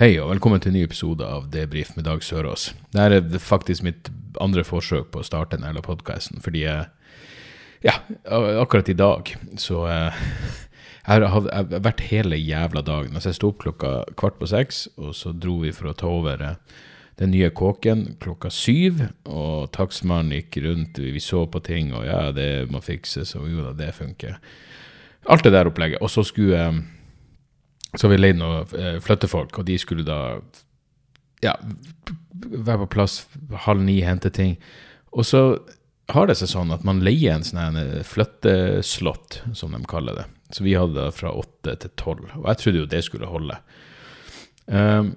Hei og velkommen til en ny episode av Debrif med Dag Sørås. Dette er faktisk mitt andre forsøk på å starte denne podkasten, fordi Ja, akkurat i dag så eh, Jeg har, jeg vært hele jævla dagen. Altså, jeg sto opp klokka kvart på seks, og så dro vi for å ta over eh, den nye kåken klokka syv. Og takstmannen gikk rundt, vi så på ting, og ja, det må fikses, og jo da, det funker. Alt det der opplegget. Og så skulle eh, så vi leide noen eh, flyttefolk, og de skulle da ja, være på plass halv ni, hente ting. Og så har det seg sånn at man leier en sånn flytteslott, som de kaller det. Så vi hadde det fra åtte til tolv, og jeg trodde jo det skulle holde. Um,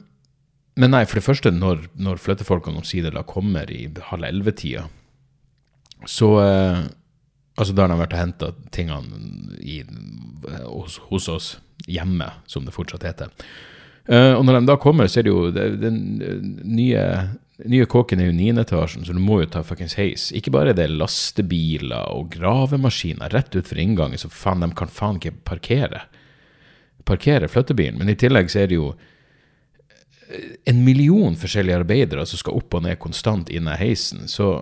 men nei, for det første, når, når flyttefolkene omsider da kommer i halv elleve-tida, så eh, Altså, da har de vært og henta tingene i, hos, hos oss hjemme, som det fortsatt heter. Uh, og når de da kommer, så er det jo den nye, nye kåken er jo niendeetasjen, så du må jo ta fuckings heis. Ikke bare er det lastebiler og gravemaskiner rett utfor inngangen, så faen, de kan faen ikke parkere. Parkere flyttebilen. Men i tillegg så er det jo en million forskjellige arbeidere som skal opp og ned konstant inne i heisen. Så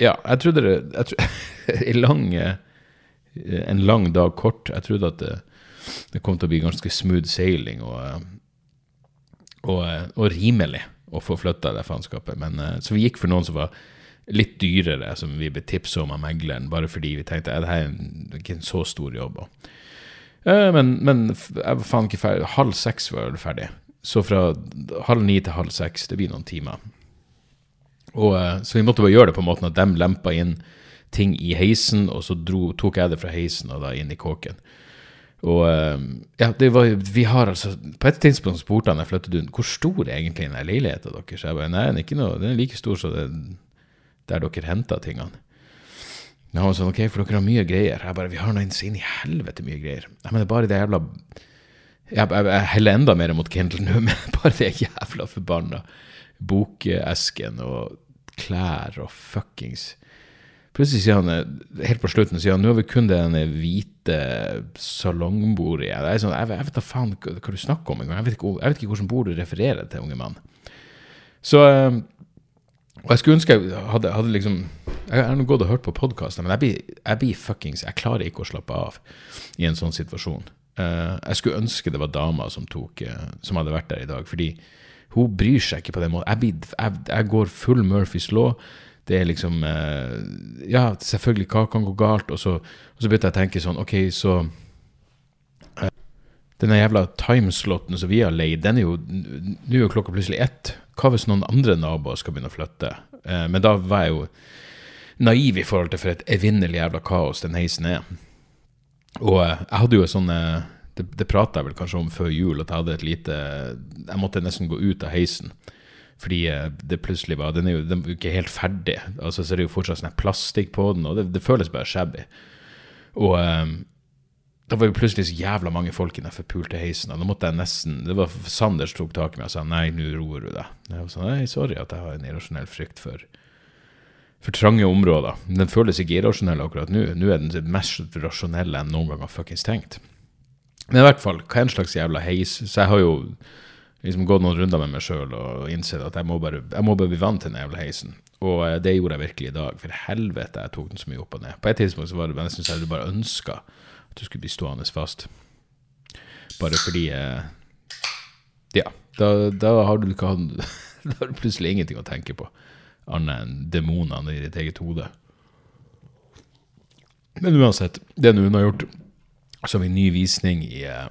ja, jeg trodde det jeg tro, en, lang, en lang dag kort. Jeg trodde at det, det kom til å bli ganske smooth sailing og, og, og rimelig å få flytta det faenskapet. Så vi gikk for noen som var litt dyrere, som vi ble tipsa om av megleren, bare fordi vi tenkte at dette er ikke en så stor jobb. Men, men jeg var faen ikke ferdig. Halv seks var jeg ferdig. Så fra halv ni til halv seks, det blir noen timer. Og, så vi måtte bare gjøre det på måten at de lempa inn ting i heisen, og så dro, tok jeg det fra heisen og da inn i kåken. Og ja, det var, vi har altså På et tidspunkt spurte han jeg flyttet ut, hvor stor er egentlig den leiligheten deres? Jeg bare, nei, den er ikke noe, den er like stor som der dere henta tingene. Men han var sånn, ok, for dere har mye greier. Jeg bare, vi har nå inn i helvete mye greier. Nei, men det er bare det jævla Jeg, jeg, jeg heller enda mer mot Kindle nå, men bare det jævla forbanna bokesken og klær og fuckings Plutselig sier han, helt på slutten, sier han, nå har vi kun det hvite salongbordet igjen. Jeg, sånn, jeg, jeg, vet da faen hva, du snakker om engang. Jeg, vet ikke- jeg vet ikke hvordan bord du refererer til, unge mann. Så Og jeg skulle ønske jeg hadde, hadde liksom Jeg har gått og hørt på podkaster, men jeg blir, jeg blir fuckings Jeg klarer ikke å slappe av i en sånn situasjon. Eh, jeg skulle ønske det var dama som tok eh, Som hadde vært der i dag, fordi hun bryr seg ikke på den måten. Jeg, jeg, jeg går full Murphys law. Det er liksom eh, Ja, selvfølgelig, hva kan gå galt? Og så, og så begynte jeg å tenke sånn OK, så eh, Denne jævla timeslotten som vi har leid, den er jo Nå er klokka plutselig ett. Hva hvis noen andre naboer skal begynne å flytte? Eh, men da var jeg jo naiv i forhold til for et evinnelig jævla kaos den heisen er. Og eh, jeg hadde jo sånn eh, Det, det prata jeg vel kanskje om før jul, at jeg hadde et lite Jeg måtte nesten gå ut av heisen. Fordi eh, det plutselig var Den er jo, den er jo ikke helt ferdig. Altså, så er det jo fortsatt sånn plastikk på den, og det, det føles bare shabby. Og um, da var jo plutselig så jævla mange folk i den forpulte heisen. Og da måtte jeg nesten Det var Sanders tok tak i meg og sa nei, nå roer du deg. Jeg var sånn, nei, sorry at jeg har en irrasjonell frykt for for trange områder. Den føles ikke irrasjonell akkurat nå. Nå er den det mest rasjonelle jeg noen gang har fuckings tenkt. Men i hvert fall, hva er en slags jævla heis? Så jeg har jo liksom gått noen runder med meg sjøl og innsett at jeg må, bare, jeg må bare bli vant til den jævla heisen. Og eh, det gjorde jeg virkelig i dag. For helvete, jeg tok den så mye opp og ned. På et tidspunkt så var det nesten så jeg bare ønska at du skulle bli stående fast. Bare fordi eh, Ja, da, da har du ikke hatt Da har du plutselig ingenting å tenke på annet enn demonene i ditt eget hode. Men uansett, det er nå unnagjort. Har vi ny visning i eh,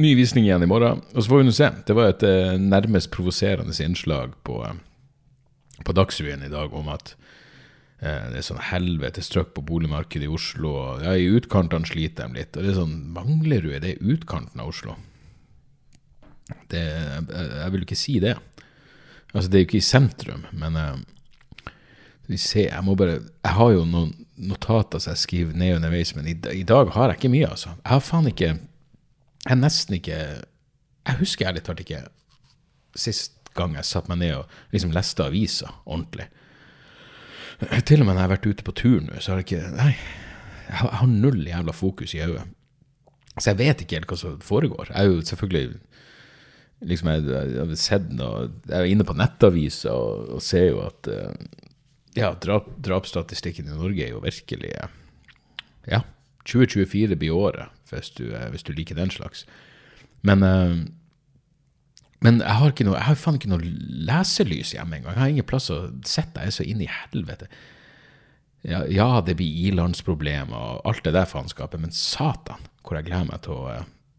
Ny visning igjen i morgen. Og så får vi nå se. Det var et eh, nærmest provoserende innslag på, eh, på Dagsrevyen i dag om at det er sånn helvetes trøkk på boligmarkedet i Oslo. Ja, i utkantene sliter de litt. Og det er sånn Manglerud, er det utkanten av Oslo? Det, jeg, jeg, vil ikke si det. Altså, det er jo ikke i sentrum, men uh, vi ser, jeg må bare Jeg har jo noen notater som jeg skriver ned underveis, men i, i, dag har jeg ikke mye, altså. Jeg har faen ikke Jeg nesten ikke Jeg husker ærlig talt ikke sist gang jeg satte meg ned og liksom leste aviser ordentlig. Til og med når jeg har vært ute på tur nå, så har jeg ikke Nei, jeg har, null jævla fokus i øyet. Så jeg vet ikke helt hva som foregår. Jeg er jo selvfølgelig liksom jeg, jeg, har sett noe Jeg er inne på nettaviser og, og, ser jo at uh, ja, drap, drapsstatistikken i Norge er jo virkelig Ja, 2024 blir året, hvis du, uh, hvis du liker den slags. Men uh, men jeg har, noe, jeg har faen ikke noe leselys hjemme engang. Jeg har ingen plass å sitte. Jeg er så inn i helvete. Ja, ja, det blir ilandsproblemer og alt det der faenskapet, men satan hvor jeg gleder meg til å,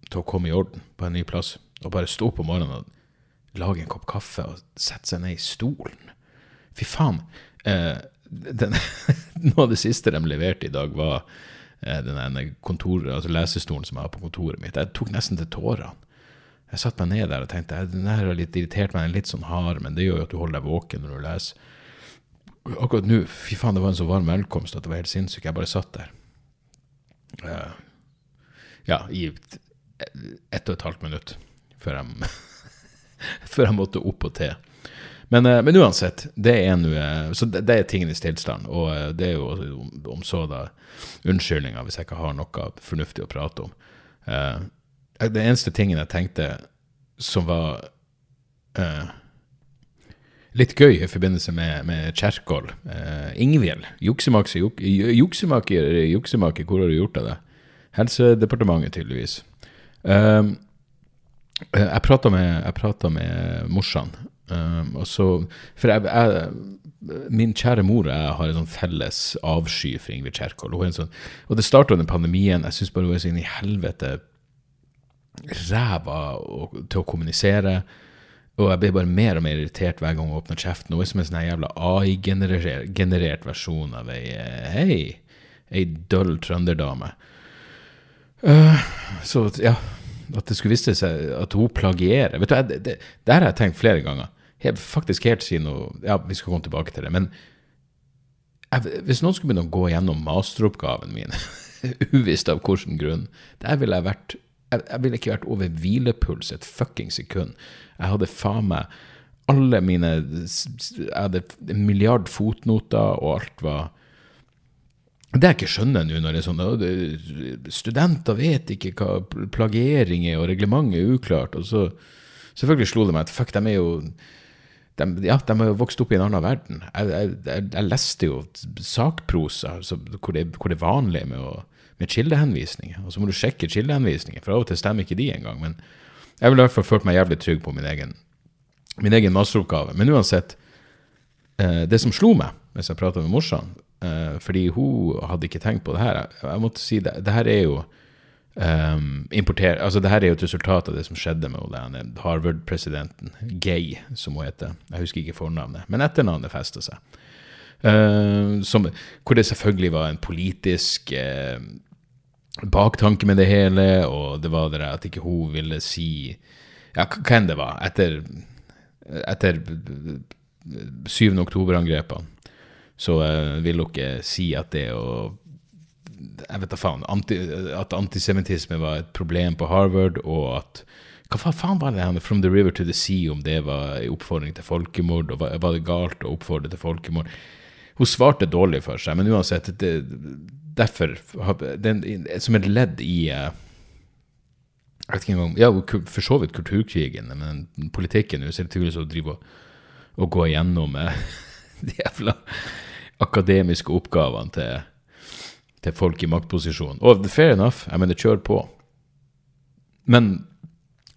til å, komme i orden på en ny plass. Og bare stå opp om morgenen og lage en kopp kaffe og sette seg ned i stolen. Fy faen. Eh, den, noe av det siste de leverte i dag, var eh, den kontor, altså lesestolen som jeg har på kontoret mitt. Jeg tok nesten til tårene. Jeg satte meg ned der og tenkte den her har litt irritert meg, den er litt sånn hard, men det gjør jo at du holder deg våken når du leser. Akkurat nå, fy faen, det var en så varm velkomst at det var helt sinnssykt. Jeg bare satt der. Uh, ja, i ett og et halvt minutt før jeg, før jeg måtte opp og te. Men, uh, men, uansett, det er noe, uh, så det, det er tingenes tilstand. Og det er jo om, så da unnskyldninger hvis jeg ikke har noe fornuftig å prate om. Uh, det eneste tingen jeg tenkte som var uh, litt gøy i forbindelse med, med Kjerkol uh, Ingvild, juksemaker, juk, juksemaker, juksemaker, hvor har du gjort av det? Helsedepartementet, tydeligvis. Uh, jeg prata med, med morsan, um, så For jeg, jeg min kjære mor og jeg har en sånn felles avsky for Ingvild Kjerkol. Sånn, og det starta under pandemien. Jeg syns bare hun er så inn i helvete ræva til å kommunisere. Og jeg blir bare mer og mer irritert hver gang hun åpner kjeften. Hun er som en sånn jævla AI-generert versjon av ei hei, ei døll trønderdame. Uh, så ja, at det skulle vise seg at hun plagierer Vet du, det, det, det har jeg tenkt flere ganger. Faktisk helt si noe Ja, vi skal komme tilbake til det. Men jeg, hvis noen skulle begynne å gå gjennom masteroppgaven min, uvisst av hvilken grunn, der ville jeg vært jeg ville ikke vært over hvilepuls et fucking sekund. Jeg hadde faen meg alle mine Jeg hadde en milliard fotnoter, og alt var Det jeg ikke skjønner nå, når det er sånn Studenter vet ikke hva plagiering er, og reglementet er uklart. Og så selvfølgelig slo det meg at fuck, de er jo de, ja, de har jo vokst opp i en annen verden. Jeg, jeg, jeg, leste jo sakprosa altså, hvor, det, hvor det er vanlig med med kildehenvisninger. Og så må du sjekke kildehenvisninger, for av og til stemmer ikke de engang. Men jeg ville i hvert fall følt meg jævlig trygg på min egen, min egen masteroppgave. Men uansett, eh, det som slo meg mens jeg prata med morsan, eh, fordi hun hadde ikke tenkt på det her Jeg måtte si det, det her er jo um, importere altså det her er jo et resultat av det som skjedde med den Harvard-presidenten, Gay, som hun heter. Jeg husker ikke fornavnet, men etternavnet festa seg. Uh, som, hvor det selvfølgelig var en politisk uh, baktanke med det hele, og det var det at ikke hun ville si Ja, hva enn det var, etter, etter 7. oktober-angrepene, så uh, ville hun ikke si at det å jeg vet da faen, anti, at antisemittisme var et problem på Harvard, og at hva faen var det her 'From the river to the sea', om det var en oppfordring til folkemord, og var, det galt å oppfordre til folkemord? Hun svarte dårlig for seg, men uansett, det, derfor den, Som et ledd i eh, jeg vet ikke engang, ja, For så vidt kulturkrigen, men politikken hun ser det ut som å drive og, og gå igjennom eh, de jævla akademiske oppgavene til, til folk i maktposisjon. Og fair enough, jeg mener, kjør på. Men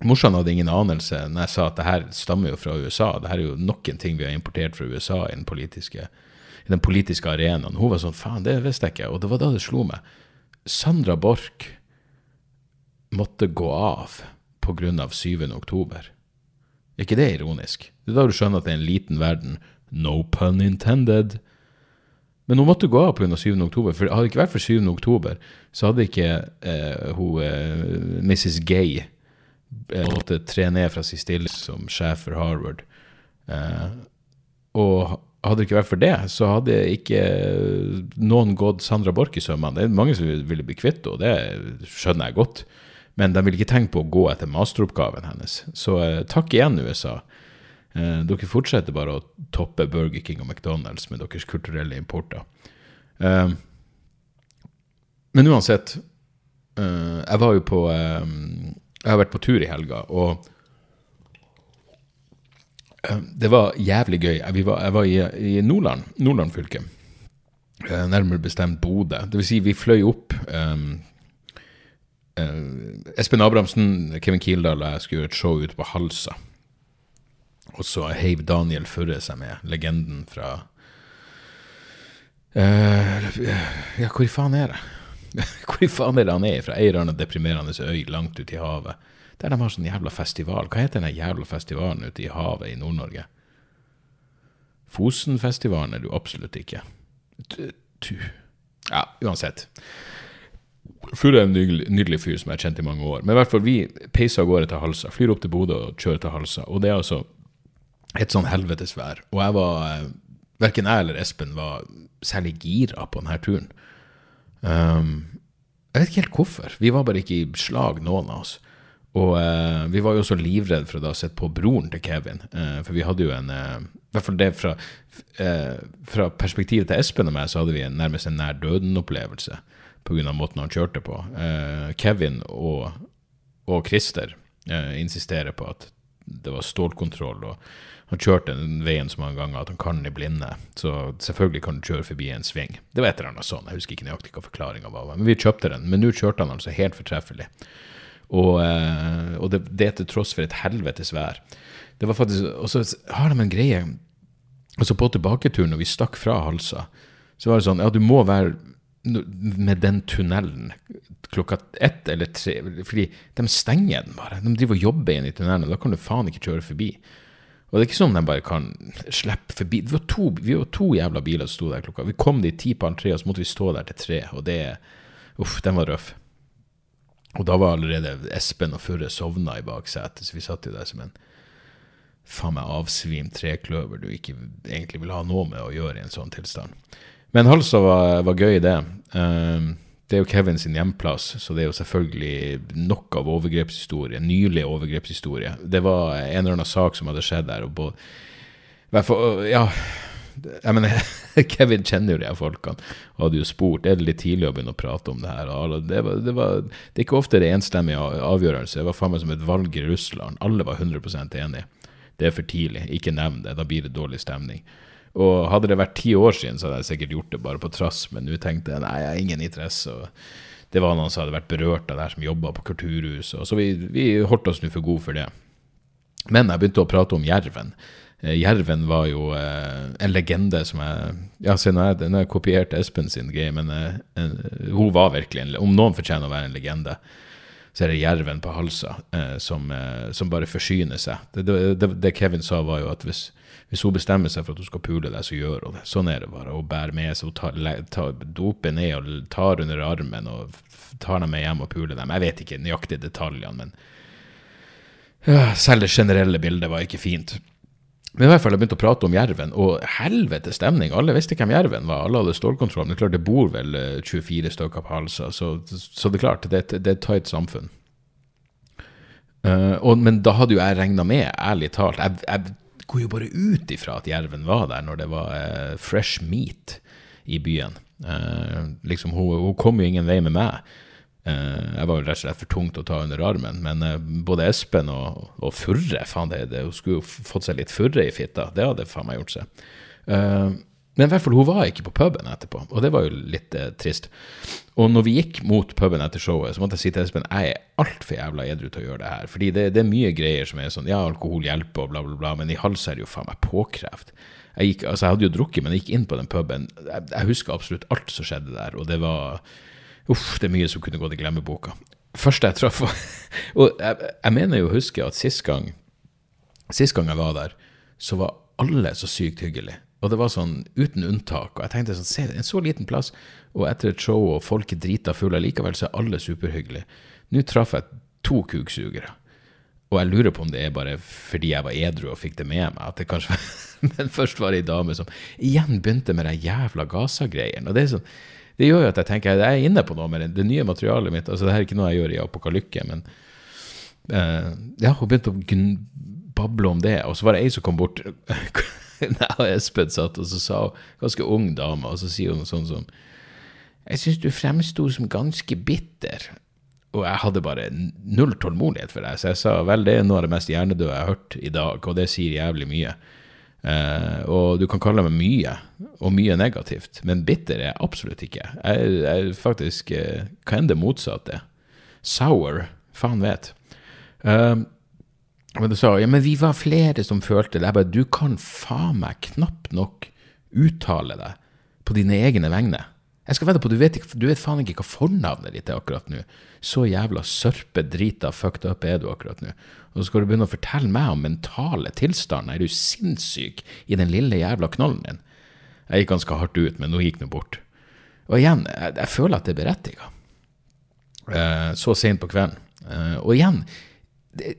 morsan hadde ingen anelse når jeg sa at det her stammer jo fra USA. Det her er jo noen ting vi har importert fra USA i den politiske i den politiske arenaen. Hun var sånn Faen, det visste jeg ikke. Og det var da det slo meg. Sandra Borch måtte gå av pga. 7. oktober. Er ikke det ironisk? Det er da du skjønner at det er en liten verden. No pun intended. Men hun måtte gå av pga. 7. oktober. For hadde det ikke vært for 7. oktober, så hadde ikke eh, hun, eh, Mrs. Gay eh, måtte tre ned fra sin stilling som sjef for Harvard. Eh, og hadde det ikke vært for det, så hadde ikke noen gått Sandra Borch i sømmene. Det er mange som ville bli kvitt henne, det skjønner jeg godt. Men de ville ikke tenke på å gå etter masteroppgaven hennes. Så eh, takk igjen, USA. Eh, dere fortsetter bare å toppe Burger King og McDonald's med deres kulturelle importer. Eh, men uansett, eh, jeg var jo på eh, Jeg har vært på tur i helga, og eh, det var jævlig gøy. Jeg var, jeg var i, i Nordland, Nordland fylke. Eh, nærmere bestemt Bodø. Det vil si, vi fløy opp Espen Abrahamsen, Kevin Kildahl og jeg skulle gjøre et show ute på Halsa. Og så heiv Daniel Furre seg med, legenden fra uh, Ja, hvor faen er det? hvor faen er det han er fra? Ei eller deprimerende øy langt ute i havet. Der de har sånn jævla festival. Hva heter den jævla festivalen ute i havet i Nord-Norge? Fosenfestivalen er du absolutt ikke. Tu. Ja, uansett. Furre er en nydelig fyr som jeg har kjent i mange år. Men i hvert fall, vi peiser av gårde til Halsa. Flyr opp til Bodø og kjører til Halsa. Og det er altså et sånn helvetes vær. Og jeg var eh, Verken jeg eller Espen var særlig gira på denne turen. Um, jeg vet ikke helt hvorfor. Vi var bare ikke i slag, noen av oss. Og uh, vi var jo også livredde for å da sette på broren til Kevin. Uh, for vi hadde jo en uh, I hvert fall det fra, fra perspektivet til Espen og meg, så hadde vi en, nærmest en nær døden-opplevelse pga. måten han kjørte på. Kevin og, og Christer insisterer på at det var stålkontroll. og han kjørte den veien så mange ganger at han kan i blinde. Så selvfølgelig kan du kjøre forbi en sving. Det var et eller annet sånn, jeg husker ikke nøyaktig hva forklaringa var. Men vi kjøpte den. Men nå kjørte han altså helt fortreffelig. Og, eh, og det, det, til tross for et helvetes vær. Det var faktisk, Og så har de en greie altså På tilbaketuren, når vi stakk fra Halsa, så var det sånn Ja, du må være med den tunnelen klokka ett eller tre. Fordi de stenger den bare. De driver og jobber inn i tunnelen, og da kan du faen ikke kjøre forbi. Og det er ikke sånn de bare kan slippe forbi. Vi var to, vi var to jævla biler som sto der klokka. Vi kom dit ti på halv tre, og så måtte vi stå der til tre. Og det Uff, den var røff. Og da var allerede Espen og Furre sovna i baksetet, så vi satt jo der som en faen meg avsvimt trekløver du ikke egentlig vil ha noe med å gjøre i en sånn tilstand. Men Halsa var, var gøy, det. Um, det er jo Kevin sin hjemplass, så det er jo selvfølgelig nok av overgrepshistorie. Nylig overgrepshistorie. Det var en eller annen sak som hadde skjedd der. og både, fall, ja, jeg mener, Kevin kjenner jo de her folkene og hadde jo spurt er det litt tidlig å begynne å prate om det her. Det, var, det, var, det er ikke ofte det er enstemmig avgjørelse. Det var faen meg som et valg i Russland. Alle var 100 enige. Det er for tidlig. Ikke nevn det. Da blir det dårlig stemning. Og hadde det vært ti år siden, så hadde jeg sikkert gjort det bare på trass, men nå tenkte jeg nei, jeg har ingen interesse. og Det var noen som hadde vært berørt av det her, som jobba på kulturhuset. Så vi, vi holdt oss nå for gode for det. Men jeg begynte å prate om Jerven. Eh, Jerven var jo eh, en legende som jeg Ja, se, nå har jeg, jeg kopiert Espen sin greie, men eh, hun var virkelig en Om noen fortjener å være en legende, så er det Jerven på Halsa eh, som, eh, som, bare forsyner seg. Det, det, det, Kevin sa, var jo at hvis hvis hun bestemmer seg for at hun skal pule deg, så gjør hun det. Sånn er det bare. Hun bærer med seg, hun tar, doper ned og tar under armen og tar dem med hjem og puler dem. Jeg vet ikke nøyaktig detaljene, men ja, selv det generelle bildet var ikke fint. Men i hvert fall, jeg begynte å prate om Jerven, og helvete stemning. Alle visste hvem Jerven var, alle hadde stålkontroll. Men det er klart, det bor vel 24 eh, stykker på Halsa, så, så, det er klart, det, det er et tight samfunn. Uh, og, men da hadde jo jeg regna med, ærlig talt jeg, jeg, går jo bare ut ifra at jerven var der når det var eh, fresh meat i byen. Eh, liksom, hun, hun, kom jo ingen vei med meg. Eh, jeg var jo rett og slett for tungt å ta under armen. Men både Espen og, og Furre faen det, det, Hun skulle jo fått seg litt furre i fitta. Det hadde faen meg gjort seg. Men i hvert fall, hun var ikke på puben etterpå, og det var jo litt trist. Og når vi gikk mot puben etter showet, så måtte jeg si til Espen jeg er altfor jævla edru til å gjøre det her. Fordi det, det, er mye greier som er sånn ja, alkohol hjelper og bla, bla, bla, men i hals er det jo faen meg påkrevd. Jeg, gikk, altså, jeg hadde jo drukket, men jeg gikk inn på den puben. Jeg, jeg husker absolutt alt som skjedde der, og det var Uff, det er mye som kunne gått i glemmeboka. Første jeg traff Og jeg, jeg, mener jo å huske at sist gang, sist gang jeg var der, så var alle så sykt hyggelige. Og det var sånn uten unntak. Og jeg tenkte sånn, se, en så liten plass, og etter et show og folk er drita fulle, likevel så er alle superhyggelige. Nå traff jeg to kuksugere. Og jeg lurer på om det er bare fordi jeg var edru og fikk det med meg. at det kanskje var, Men først var det ei dame som igjen begynte med den jævla Gaza-greien. Og det, er sånn, det gjør jo at jeg tenker jeg er inne på noe med det, nye materialet mitt. altså Det her er ikke noe jeg gjør i Apokalykke, men uh, ja, hun begynte å bable om det. Og så var det ei som kom bort da Espen satt, og så sa hun, ganske ung dame, og så sier hun noe sånn som Jeg syns du fremsto som ganske bitter og jeg hadde bare null tålmodighet for deg, Så jeg sa vel, det er noe av det mest hjernedøde jeg har hørt i dag, og det sier jævlig mye. Uh, og du kan kalle meg mye, og mye negativt, men bitter er jeg absolutt ikke. Jeg er faktisk uh, Hva enn det motsatte? Sour? Faen vet. Uh, men du sa ja, men vi var flere som følte det. Jeg bare, du kan faen meg knapt nok uttale deg på dine egne vegne. Jeg skal vedde på, du vet, ikke, du vet faen ikke hva fornavnet ditt er akkurat nå. Så jævla sørpedrita fucked up er du akkurat nå. Og så skal du begynne å fortelle meg om mentale tilstander. Er du sinnssyk i den lille jævla knollen din? Jeg gikk ganske hardt ut, men nå gikk det bort. Og igjen, jeg, jeg føler at det er berettiga. Eh, så sent på kvelden. Eh, og igjen det,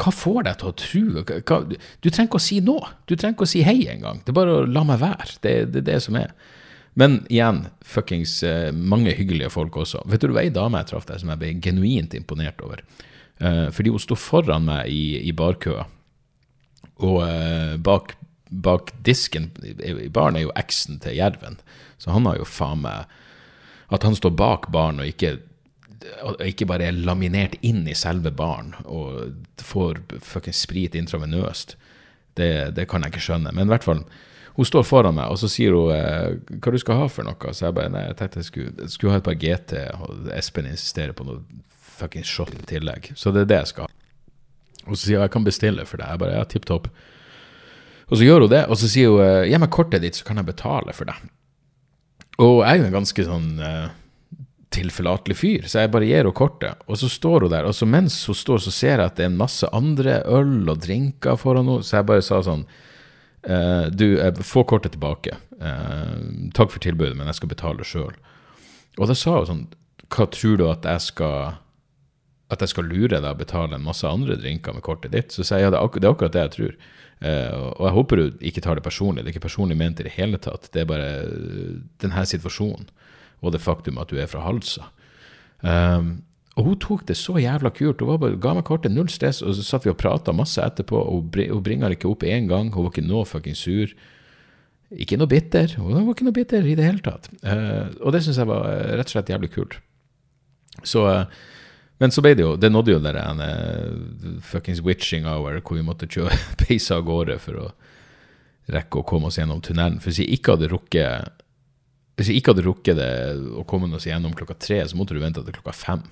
Hva får deg til å tro hva, Du trenger ikke å si noe. Du trenger ikke å si hei engang. Det er bare å la meg være. Det er det, det som er. Men igjen, fuckings uh, mange hyggelige folk også. Vet du, det var ei dame jeg traff der som jeg ble genuint imponert over. Uh, fordi hun sto foran meg i, i barkøa, og uh, bak, bak, disken i baren er jo eksen til Jerven, så han har jo faen meg At han står bak baren og ikke ikke bare er laminert inn i selve baren og får fuckings sprit intravenøst, det, det kan jeg ikke skjønne. Men i hvert fall, hun står foran meg, og så sier hun eh, hva du skal ha for noe. Så jeg bare nei, jeg tenkte jeg skulle, skulle ha et par GT, og Espen insisterer på noe fucking shot i tillegg. Så det er det jeg skal ha. Og så sier hun jeg kan bestille for deg. Jeg bare ja, tipp topp. Og så gjør hun det, og så sier hun gi meg kortet ditt, så kan jeg betale for deg. Og jeg er jo en ganske sånn uh, tilforlatelig fyr, så jeg bare gir henne kortet. Og så står hun der, og så mens hun står, så ser jeg at det er en masse andre øl og drinker foran henne, så jeg bare sa sånn eh, du, få kortet tilbake. Eh, takk for tilbudet, men jeg skal betale sjøl. Og da sa hun sånn Hva tror du at jeg skal At jeg skal lure deg å betale en masse andre drinker med kortet ditt? Så sier jeg ja, det er, det er akkurat det jeg tror. og jeg håper du ikke tar det personlig. Det er ikke personlig ment i det hele tatt. Det er bare denne situasjonen og det faktum at du er fra Halsa. Um, og hun tok det så jævla kult. Hun bare, ga meg kortet, null stress, og så satt vi og prata masse etterpå. Og hun bringa det ikke opp én gang. Hun var ikke noe fucking sur. Ikke noe bitter. Hun var ikke noe bitter i det hele tatt. Uh, og det syns jeg var uh, rett og slett jævlig kult. Så uh, Men så ble det jo Det nådde jo der en fuckings witching hour hvor vi måtte kjøre peise av gårde for å rekke å komme oss gjennom tunnelen. For hvis jeg ikke hadde rukket hvis jeg ikke hadde rukket det å komme oss gjennom klokka tre, så måtte du vente til klokka fem.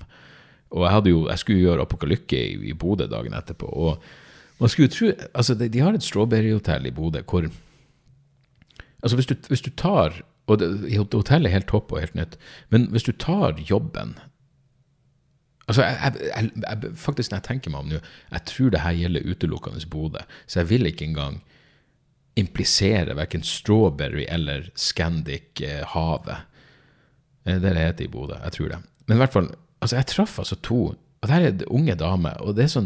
Og jeg, jo, jeg skulle gjøre Apokalykke i, i Bodø dagen etterpå. Og man skulle tro Altså, de, de har et strawberryhotell i Bodø hvor Altså, hvis du, hvis du tar Og det, hotellet er helt topp og helt nytt, men hvis du tar jobben Altså, jeg, jeg, jeg, faktisk når jeg tenker meg om nå, jeg tror det her gjelder utelukkende Bodø, så jeg vil ikke engang implisere verken Strawberry eller Scandic eh, Havet. Det er det det heter i Bodø. Jeg tror det. Men i hvert fall, Altså, jeg traff altså to, og det her er unge damer, og det er sånn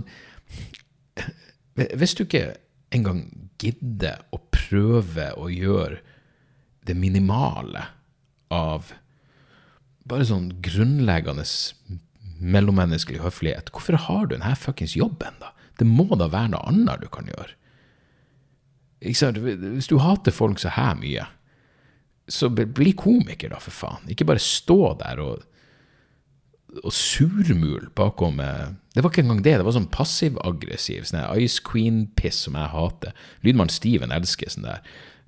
Hvis du ikke engang gidder å prøve å gjøre det minimale av bare sånn grunnleggende mellommenneskelig høflighet, hvorfor har du denne fuckings jobben, da? Det må da være noe annet du kan gjøre. Hvis du hater folk så her mye, så bli komiker, da, for faen. Ikke bare stå der og og surmul bakom Det var ikke engang det, det var sånn passiv-aggressiv sånn Ice Queen-piss som jeg hater. Lydmann Steven elsker sånn der.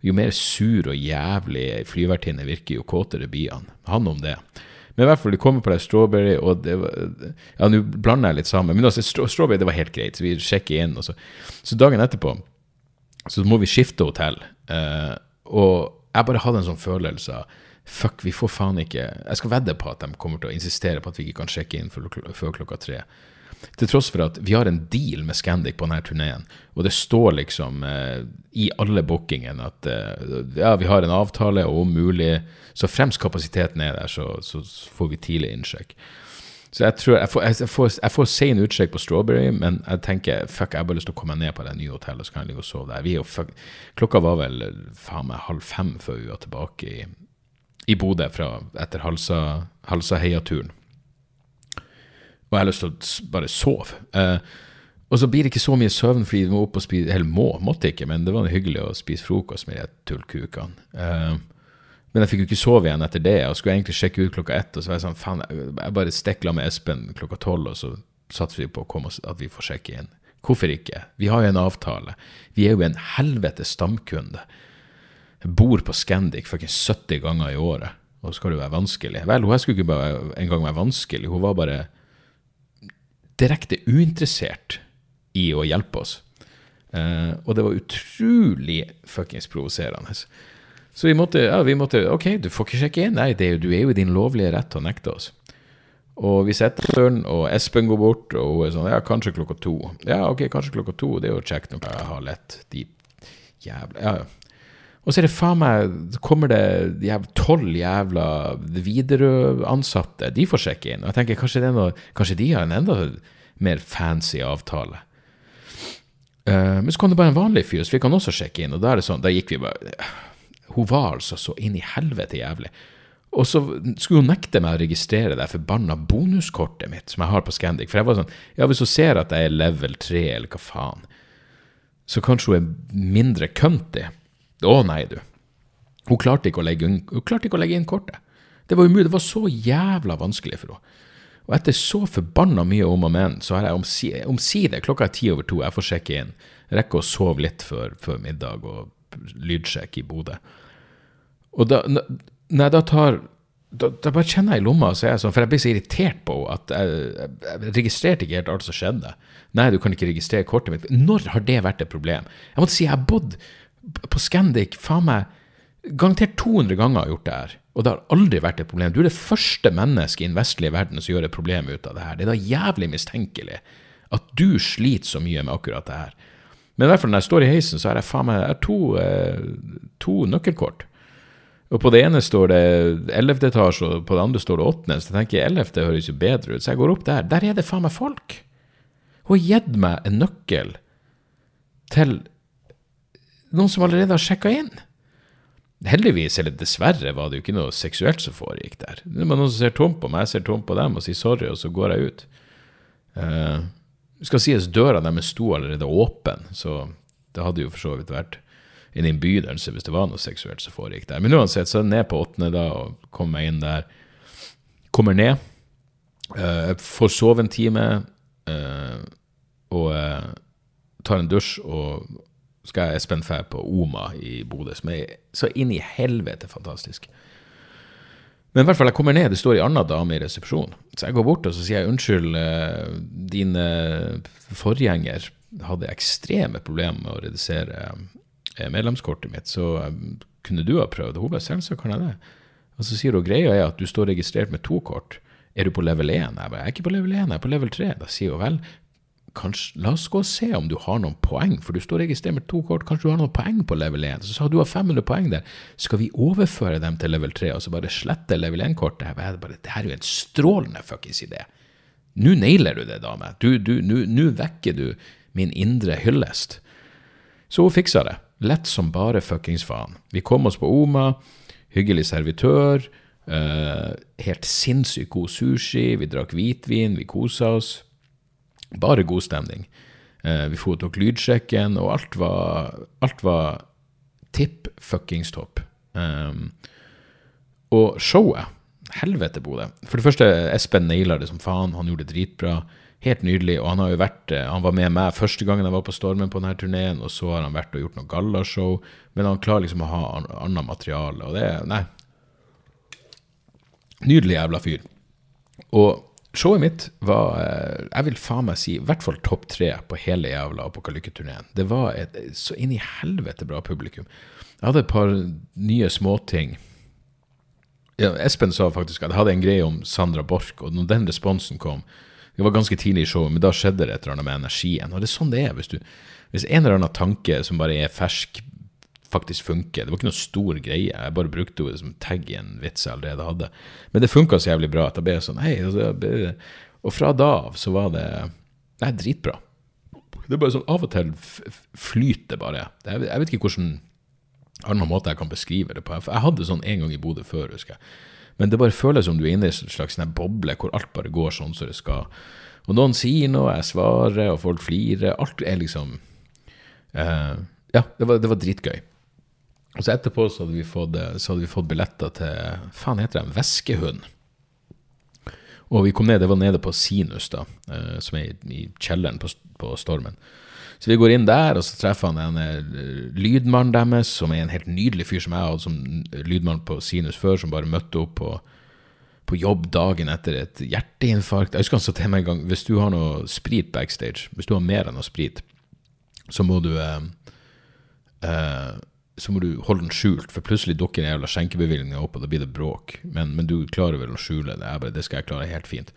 Jo mer sur og jævlig flyvertinne virker, jo kåtere blir han. Han om det. Men i hvert fall, det kommer på deg strawberry, og det var Ja, nå blander jeg litt sammen, men altså, strawberry det var helt greit, så vi sjekker inn. Og så. så dagen etterpå så må vi skifte hotell, eh, og jeg bare hadde en sånn følelse av Fuck, vi får faen ikke Jeg skal vedde på at de kommer til å insistere på at vi ikke kan sjekke inn før klokka tre. Til tross for at vi har en deal med Scandic på denne turneen, og det står liksom eh, i alle bookingene at eh, ja, vi har en avtale, og om mulig Så fremst kapasiteten er der, så, så får vi tidlig innsjekk. Så jeg tror jeg får, får, får sein utsjekk på Strawberry, men jeg tenker fuck, jeg har bare lyst til å komme ned på det nye hotellet, så kan jeg ligge og sove der. Vi jo fuck, klokka var vel faen meg halv fem før vi var tilbake i, i Bodø etter Halsa, Halsa-heiaturen. Og jeg har lyst til å bare sove. Eh, og så blir det ikke så mye søvn fordi du må opp og spise Eller må, måtte ikke, men det var hyggelig å spise frokost med de tullkukene. Eh, men jeg fikk jo ikke sove igjen etter det, og skulle egentlig sjekke ut klokka ett. Og så var jeg sånn, faen, jeg bare stekla med Espen klokka tolv, og så satser vi på oss, at vi får sjekke inn. Hvorfor ikke? Vi har jo en avtale. Vi er jo en helvetes stamkunde. Jeg bor på Scandic fuckings 70 ganger i året, og skal det være vanskelig. Vel, hun her skulle ikke bare engang være vanskelig, hun var bare direkte uinteressert i å hjelpe oss. Uh, og det var utrolig fuckings provoserende. Så vi måtte, ja, vi måtte Ok, du får ikke sjekke inn. Nei, er du er jo i din lovlige rett til å nekte oss. Og vi setter døren, og Espen går bort, og hun er sånn Ja, kanskje klokka to. Ja, ok, kanskje klokka to. Det er jo kjekt nok jeg har lett. De jævla Ja, ja. Og så er det faen meg kommer det tolv jævla Widerøe-ansatte. De får sjekke inn. Og jeg tenker kanskje, noe, kanskje de har en enda mer fancy avtale. Uh, men så kom det bare en vanlig fyr, så fikk han også sjekke inn. Og da er det sånn, da gikk vi bare Hun var altså så inn i helvete jævlig. Og så skulle hun nekte meg å registrere det forbanna bonuskortet mitt som jeg har på Scandic. For jeg var sånn Ja, hvis hun ser at jeg er level 3, eller hva faen, så kanskje hun er mindre cunty. Å nei, du. Hun klarte inn, hun klarte ikke å legge inn kortet. Det var umulig. Det var så jævla vanskelig for henne. Og etter så forbanna mye om og men, så har jeg omsider, omsider Klokka er ti over to, jeg får sjekke inn. Rekke å sove litt før middag og lydsjekk i Bodø. Og da, nei, da tar da, da bare kjenner jeg i lomma, så jeg sånn, for jeg blir så irritert på henne at jeg, jeg, jeg registrerte ikke helt alt som skjedde. Nei, du kan ikke registrere kortet mitt. Når har det vært et problem? Jeg måtte si jeg har bodd på Scandic faen meg garantert 200 ganger har gjort det her, og det har aldri vært et problem. Du er det første mennesket i den vestlige verden som gjør et problem ut av det her. Det er da jævlig mistenkelig at du sliter så mye med akkurat det her. Men i hvert fall når jeg står i heisen, så har jeg faen meg jeg to, eh, to nøkkelkort. Og på det ene står det 11. etasje, og på det andre står det 8. Så jeg tenker 11. høres jo bedre ut, så jeg går opp der. Der er det faen meg folk! Hun har gitt meg en nøkkel til noen som allerede har sjekka inn. Heldigvis, eller dessverre, var det jo ikke noe seksuelt som foregikk der. Det var noen som ser tomt på meg, jeg ser tomt på dem og sier sorry, og så går jeg ut. Det skal sies døra deres sto allerede åpen, så det hadde jo for så vidt vært en innbydelse hvis det var noe seksuelt som foregikk der. Men uansett, så er jeg ned på åttende da, og kommer meg inn der. Kommer ned, Uh, får sove en time, uh, og uh, tar en dusj, og skal jeg Espen Fæ på Oma i Bodø, som er så inn i helvete fantastisk. Men i hvert fall, jeg kommer ned, det står ei anna dame i resepsjonen. Så jeg går bort og så sier jeg unnskyld, eh, din forgjenger hadde ekstreme problemer med å redusere eh, medlemskortet mitt, så eh, kunne du ha prøvd? Hun bare selvsagt kan jeg det. Og så sier hun greia er at du står registrert med to kort. Er du på level 1? Jeg bare, jeg er ikke på level 1, jeg er på level 3. Da sier hun vel, kanskje, la oss gå og se om du har noen poeng, for du står registrert med to kort, kanskje du har noen poeng på level 1. Så sa du har 500 poeng der, skal vi overføre dem til level 3, og så bare slette level 1-kortet? Jeg bare, bare, det her er jo en strålende fuckings idé. Nå nailer du det, dame. Nå vekker du min indre hyllest. Så hun fiksa det. Lett som bare fuckings faen. Vi kom oss på Oma, hyggelig servitør, Uh, helt sinnssykt god sushi, vi drakk hvitvin, vi kosa oss. Bare god stemning. Eh, vi foretok lydsjekken, og alt var, alt var tipp fuckings topp. Um, og showet Helvete, Bodø. For det første, Espen naila det som faen. Han gjorde det dritbra. Helt nydelig. Og han har jo vært eh, Han var med meg første gangen jeg var på Stormen på denne turneen, og så har han vært og gjort noe gallashow. Men han klarer liksom å ha an- annet materiale, og det Nei. Nydelig jævla fyr. Og showet mitt var, eh, jeg vil faen meg si, i hvert fall topp tre på hele jævla Apokalykke-turneen. Det var et så inn i helvete bra publikum. Jeg hadde et par nye småting. Ja, Espen sa faktisk at jeg hadde en greie om Sandra Borch, og når den responsen kom Det var ganske tidlig i showet, men da skjedde det et eller annet med energien. Og det er sånn det er. Hvis, du, hvis en eller annen tanke som bare er fersk faktisk funker. Det var ikke noe stor greie. Jeg bare brukte det som tagg i en vits jeg allerede hadde. Men det funka så jævlig bra at jeg ble sånn hei, altså, Og fra da av så var det Nei, dritbra. Det er bare sånn Av og til flyter det bare. Jeg, vet ikke hvordan annen måte jeg kan beskrive det på. Jeg hadde sånn en gang i Bodø før, husker jeg. Men det bare føles som du er inne i en slags boble hvor alt bare går sånn som det skal. Og noen sier noe, jeg svarer, og folk flirer. Alt er liksom uh, Ja, det var, det var, dritgøy. Og så etterpå så hadde vi fått, så hadde vi fått billetter til Faen heter det? Væskehund. Og vi kom ned, det var nede på Sinus, da, uh, som er i, kjelleren på, på Stormen. Så vi går inn der, og så treffer han en lydmann deres, som er en helt nydelig fyr som jeg hadde som lydmann på Sinus før, som bare møtte opp på, på jobb dagen etter et hjerteinfarkt. Jeg husker han sa til meg en gang hvis du har noe sprit backstage, hvis du har mer enn noe sprit, så må du eh, eh, så må du holde den skjult, for plutselig dukker en jævla skjenkebevilgninga opp, og da blir det bråk. Men, men, du klarer vel å skjule det? Jeg bare, det skal jeg klare helt fint.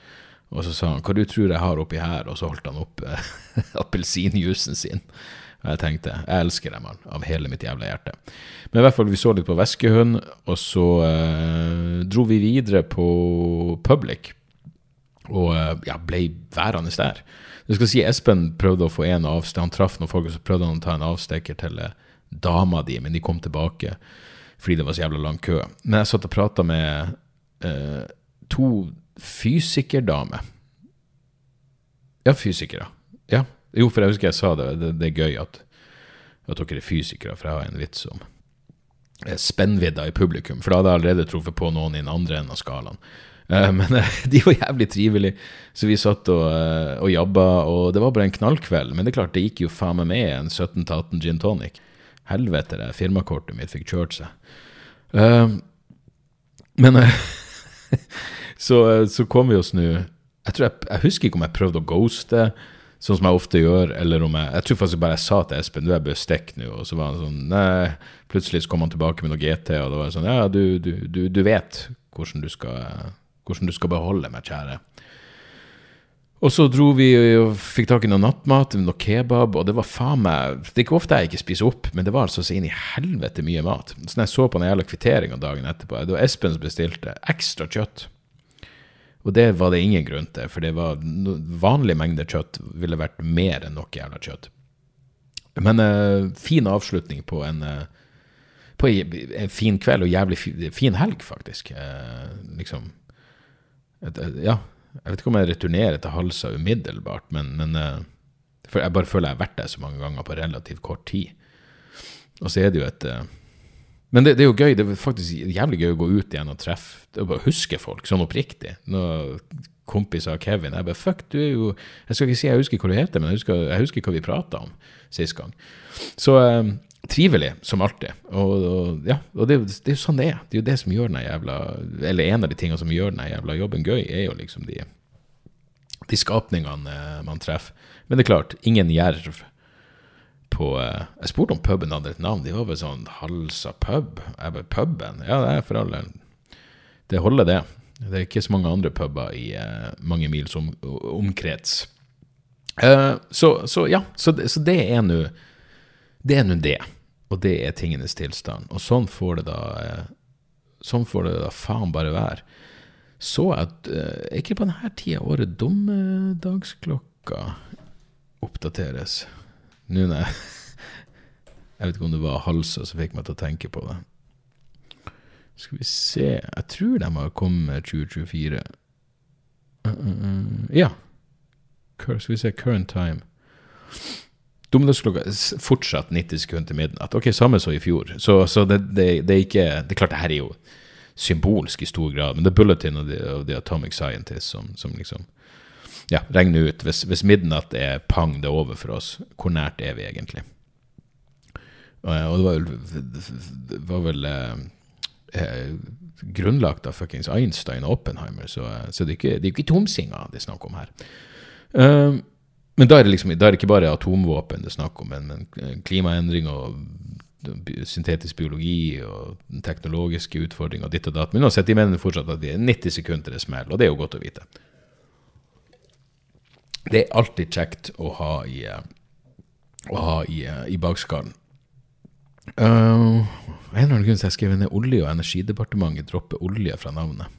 Og så sa han hva du tror jeg har oppi her, og så holdt han opp eh, appelsinjuicen sin. Og jeg tenkte jeg elsker deg, mann, av hele mitt jævla hjerte. Men i hvert fall, vi så litt på Veskehund, og så eh, dro vi videre på Public. Og eh, ja, ble værende der. Det skal si Espen prøvde å få en avstek, han traff noen folk, og så prøvde han å ta en avstikker til eh, dama di, men de kom tilbake fordi det var så jævla lang kø. Men jeg satt og prata med eh, to fysikerdame. Ja, fysikere. Ja. Jo, for jeg husker jeg sa det. Det, det er gøy at, at, dere er fysikere, for jeg har en vits om eh, spennvidda i publikum. For da hadde jeg allerede truffet på noen i den andre enden av skalaen. Eh, men uh, de var jævlig trivelige, så vi satt og, uh, og jabba, og det var bare en knallkveld. Men det er klart, det gikk jo faen meg med en 17-18 gin tonic. Helvete, det firmakortet mitt fikk kjørt seg. Uh, men Så, eh, så kom vi oss nå jeg, jeg, jeg, husker ikke om jeg prøvde å ghoste, sånn som jeg ofte gjør, eller om jeg Jeg tror faktisk bare jeg sa til Espen du er stikke nå, og så var han sånn Nei, plutselig så kom han tilbake med noe GT, og da var jeg sånn Ja, du, du, du vet hvordan du, skal, hvordan du skal beholde meg, kjære. Og så dro vi og fikk tak i noe nattmat, noe kebab, og det var faen meg Det er ikke ofte jeg ikke spiser opp, men det var altså så inn i helvete mye mat. Så når jeg så på den jævla kvitteringa dagen etterpå, det var Espen som bestilte ekstra kjøtt. Og det var det ingen grunn til, for det var vanlig mengde kjøtt ville vært mer enn nok jævla kjøtt. Men uh, fin avslutning på en uh, på en fin kveld og jævlig fin, helg, faktisk. Uh, liksom et, Ja, jeg vet ikke om jeg returnerer til Halsa umiddelbart, men, men jeg bare føler jeg har vært der så mange ganger på relativt kort tid. Og så er det jo et men det, det, er jo gøy, det er faktisk jævlig gøy å gå ut igjen og treffe og bare huske folk sånn oppriktig. Når kompiser av Kevin Jeg bare fuck, du er jo Jeg skal ikke si jeg husker hva du heter, men jeg husker, jeg husker hva vi prata om sist gang. Så um, trivelig som alltid. Og, og ja, og det, det, er jo sånn det er. Det er jo det som gjør den jævla Eller en av de tingene som gjør den jævla jobben gøy, er jo liksom de, de skapningene man treffer. Men det er klart, ingen jerv på eh, Jeg spurte om puben hadde et navn. De var vel sånn Halsa pub. Jeg bare, puben? Ja, det er for all del. Det holder, det. Det er ikke så mange andre puber i uh, mange mils om, omkrets. Uh, så, så, ja, så, så det er nå Det er nå det. Og det er tingenes tilstand. Og sånn får det da uh, Sånn får det da faen bare være. Så at Er ikke på denne tida året dommedagsklokka oppdateres? Nå når jeg Jeg vet ikke om det var Halsa som fikk meg til å tenke på det. Skal vi se Jeg tror de har kommet 2024. Uh, uh, uh. Ja. Skal vi se Current time. Dommedagsklokka fortsatt 90 sekunder til midnatt. Ok, samme som i fjor. Så, så det, det, det, er ikke Det er klart, det her er jo symbolsk i stor grad, men det er Bulletin of The, the Atomic Scientist som, som liksom ja, regner ut hvis, hvis, midnatt er pang, det er over for oss, hvor nært er vi egentlig? Og, det var vel, det var vel eh, eh, grunnlagt av fuckings Einstein og Oppenheimer, så, så det, er ikke, ikke tomsinga det er snakk om her. Uh, men da er, det liksom, da er det ikke bare atomvåpen det er snakk om, men, men klimaendring og syntetisk biologi og teknologiske utfordringer ditt og datt. Men uansett, de mener fortsatt at det er 90 sekunder det smeller, og det er jo godt å vite det er alltid kjekt å ha i, å ha i, i bakskallen. Uh, en eller annen grunn til jeg skrev ned Olje- og energidepartementet dropper olje fra navnet.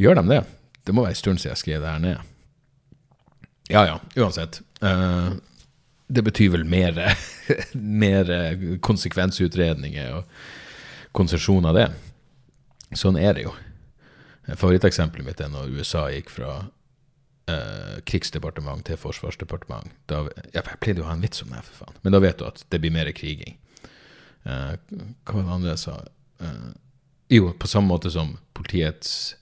Gjør de det? Det må være en stund siden jeg skrev det her ned. Ja ja, uansett. Uh, det betyr vel mer, mer konsekvensutredninger og konsesjon av det. Sånn er det jo. Favoritteksempelet mitt er når USA gikk fra uh, krigsdepartement til forsvarsdepartement. Da, jeg pleide jo å ha en vits om det, for faen. Men da vet du at det blir mer kriging. Uh, hva var det andre jeg sa? Uh, jo, på samme måte som politiets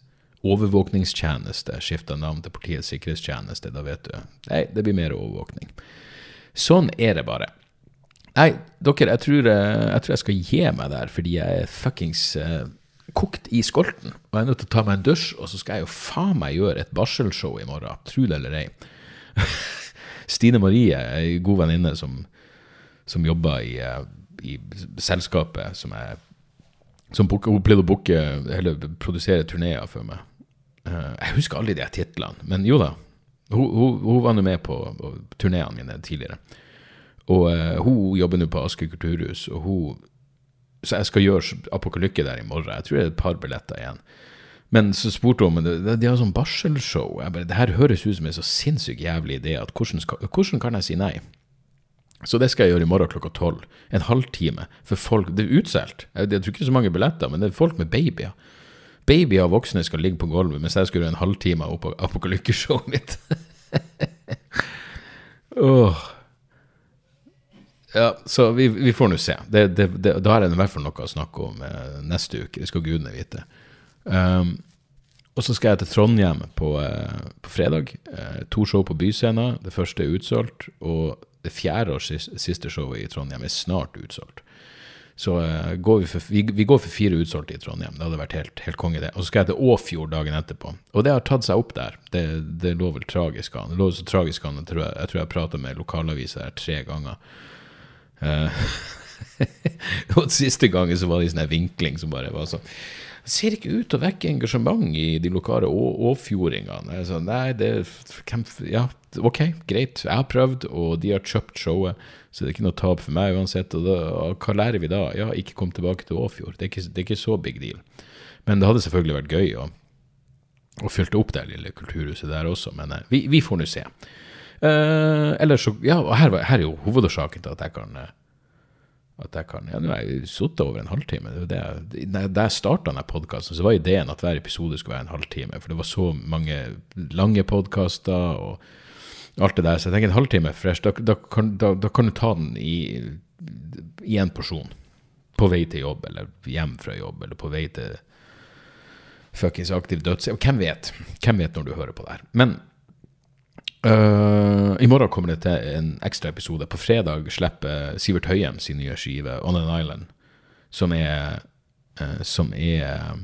overvåkningstjeneste skifta navn til Politiets sikkerhetstjeneste. Da vet du Nei, det blir mer overvåkning. Sånn er det bare. Nei, dere, jeg tror jeg, tror jeg skal gi meg der, fordi jeg er fuckings uh, kokt i skolten. Og jeg er nødt til å ta meg en dusj, og så skal jeg jo faen meg gjøre et barselshow i morgen. Tro det eller ei. Stine Marie ei god venninne som, som jobber i, eh, i, selskapet som jeg som pleide å booke, eller produsere turneer for meg. Eh, jeg husker aldri de titlene, men jo da. Hun, hun, hun var nå med på turneene mine tidligere. Og uh, hun jobber nå på Asker kulturhus, og hun så jeg skal gjøre Apokalykke der i morgen. Jeg tror det er et par billetter igjen. Men så spurte hun om de, de har sånn barselshow. Jeg bare, det her høres ut som en så sinnssykt jævlig idé at hvordan, skal, hvordan, kan jeg si nei? Så det skal jeg gjøre i morgen klokka tolv. En halvtime. For folk Det er utsolgt. Jeg, jeg, tror ikke det er så mange billetter, men det er folk med babyer. Babyer og voksne skal ligge på gulvet, mens jeg gjøre en halvtime opp av apokalykkeshowet mitt. oh. Ja, så vi, vi får nå se. Det, det, det, da er det i hvert fall noe å snakke om eh, neste uke. Det skal gudene vite. Um, og så skal jeg til Trondheim på, eh, på fredag. Eh, to show på Byscena. Det første er utsolgt. Og det fjerde og siste showet i Trondheim er snart utsolgt. Så uh, går vi, for, vi, vi, går for fire utsolgte i Trondheim. Det hadde vært helt, helt konge, det. Og så skal jeg til Åfjord dagen etterpå. Og det har tatt seg opp der. Det, det lå vel tragisk an. Det lå så tragisk an, jeg tror jeg, jeg, jeg prata med lokalaviser her tre ganger. Uh, og siste gangen så var det en sånn vinkling som bare var sånn ser ikke ut til å vekke engasjement i de lokale åfjordingene. Sånn, nei, det Ja, ok, greit. Jeg har prøvd, og de har kjøpt showet, så det er ikke noe tap for meg uansett. Og, da, og hva lærer vi da? Ja, ikke kom tilbake til Åfjord. Det er ikke, det er ikke så big deal. Men det hadde selvfølgelig vært gøy å, å fylte opp det lille kulturhuset der også, men eh, vi, vi får nå se. Uh, ellers så, ja, og her, her, er jo hovedårsaken til at jeg kan eh, at jeg kan, ja, Nå har jeg sittet over en halvtime. Det, det, da jeg starta denne podkasten, så var ideen at hver episode skulle være en halvtime. For det var så mange lange podkaster og alt det der. Så jeg tenker en halvtime fresh, da, da, kan, da, da, kan, du ta den i, i en porsjon. På vei til jobb, eller hjem fra jobb, eller på vei til fuckings aktiv dødshjelp. Hvem vet? Hvem vet når du hører på det her? Men Uh, I morgen kommer det til en ekstra episode. På fredag slipper Sivert Høyem sin nye skive 'On an Island', som er, uh, som er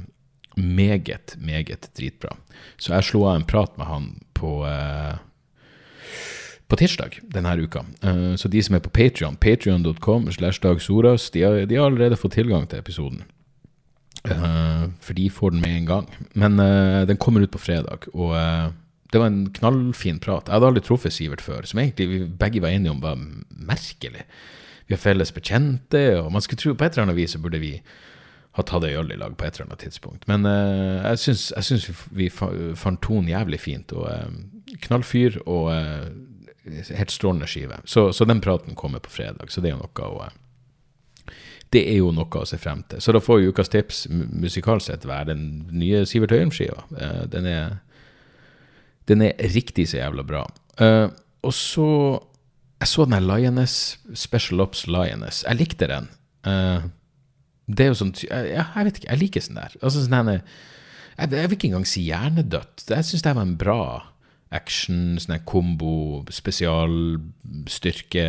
meget, meget dritbra. Så jeg slo av en prat med han på uh, på tirsdag denne uka. så de som er på Patrion, patrion.com slash dagsoras, de, de, har allerede fått tilgang til episoden. for de får den med en gang. Men den kommer ut på fredag. og det var en knallfin prat. Jeg hadde aldri truffet Sivert før, som egentlig vi begge var enige om var merkelig. Vi har felles bekjente, og man skulle tro på et eller annet vis så burde vi ha tatt ei øl i lag på et eller annet tidspunkt. Men uh, jeg syns, vi, vi, fant tonen jævlig fint, og uh, knallfyr og uh, helt strålende skive. Så, så, den praten kommer på fredag, så det er jo noe å det er jo noe å se frem til. Så da får jo ukas tips musikalsk sett være den nye Sivert Høyem-skiva. Den er den er riktig så jævla bra. Uh, og så Jeg så den her Lioness, Special Ops Lioness. Jeg likte den. Uh, det er jo sånn ja, Jeg vet ikke, jeg liker sånn der. Altså sånn jeg, jeg, vil ikke engang si hjernedødt. Jeg syns det var en bra action, sånn kombo, spesialstyrke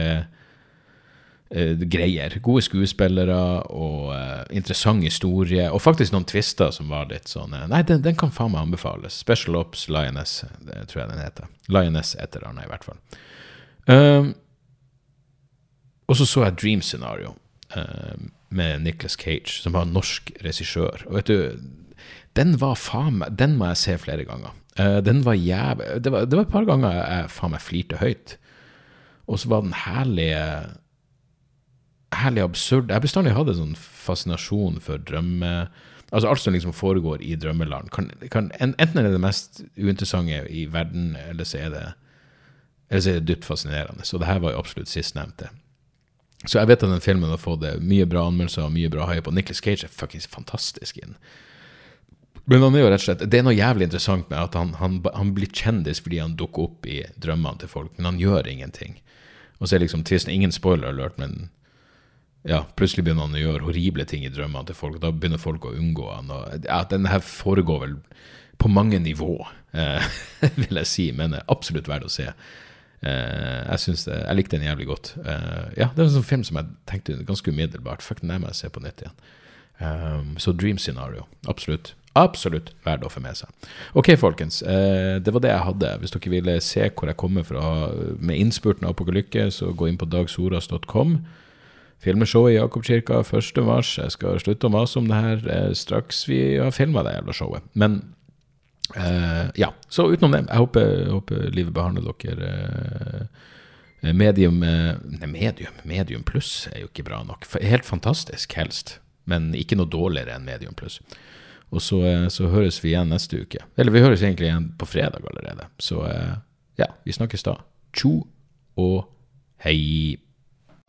greier. Gode skuespillere og uh, interessant historie. Og faktisk noen twister som var litt sånn uh, Nei, den, den, kan faen meg anbefales. Special Ops Lioness, det tror jeg den heter. Lioness etter den, i hvert fall. Um, og så så jeg Dream Scenario med Nicholas Cage, som var norsk regissør. Og vet du, den var faen meg Den må jeg se flere ganger. den var jævlig det, det, var et par ganger jeg faen meg flirte høyt. Og så var den herlige herlig absurd. Jeg har bestandig hatt en sånn fascinasjon for drømme... Altså alt som liksom foregår i drømmeland. Kan, kan, enten er det det mest uinteressante i verden, eller så er det, så er det dypt fascinerende. Så det her var jo absolutt sistnevnte. Så jeg vet at den filmen har fått mye bra anmeldelser og mye bra hype, og Nicholas Cage er fuckings fantastisk inn. Men han er jo rett og slett, det er noe jævlig interessant med at han, han, han blir kjendis fordi han dukker opp i drømmene til folk, men han gjør ingenting. Og så er liksom tvisten Ingen spoiler alert, men ja, plutselig begynner han å gjøre horrible ting i drømmene til folk. Da begynner folk å unngå han. Og, ja, den her foregår vel på mange nivå, eh, vil jeg si, men er absolutt verdt å se. Eh, jeg, det, jeg likte den jævlig godt. Eh, ja, Det er en sånn film som jeg tenkte ganske umiddelbart. Fuck, den må jeg se på nytt igjen. Um, så Dream Scenario. Absolutt. Absolutt verdt å få med seg. Ok, folkens. Eh, det var det jeg hadde. Hvis dere ville se hvor jeg kommer fra med innspurten av Apokalykke, så gå inn på dagsoras.com. Filmshowet i Jakobkirka 1.3. Jeg skal slutte å mase om det her eh, straks vi har filma det jævla showet. Men uh, ja. Så utenom det, jeg håper, håper livet behandler dere uh, medium Nei, medium. Medium pluss er jo ikke bra nok. Helt fantastisk, helst. Men ikke noe dårligere enn medium pluss. Og så, så, høres vi igjen neste uke. Eller vi høres egentlig igjen på fredag allerede. Så ja, vi snakkes da. Tjo og hei.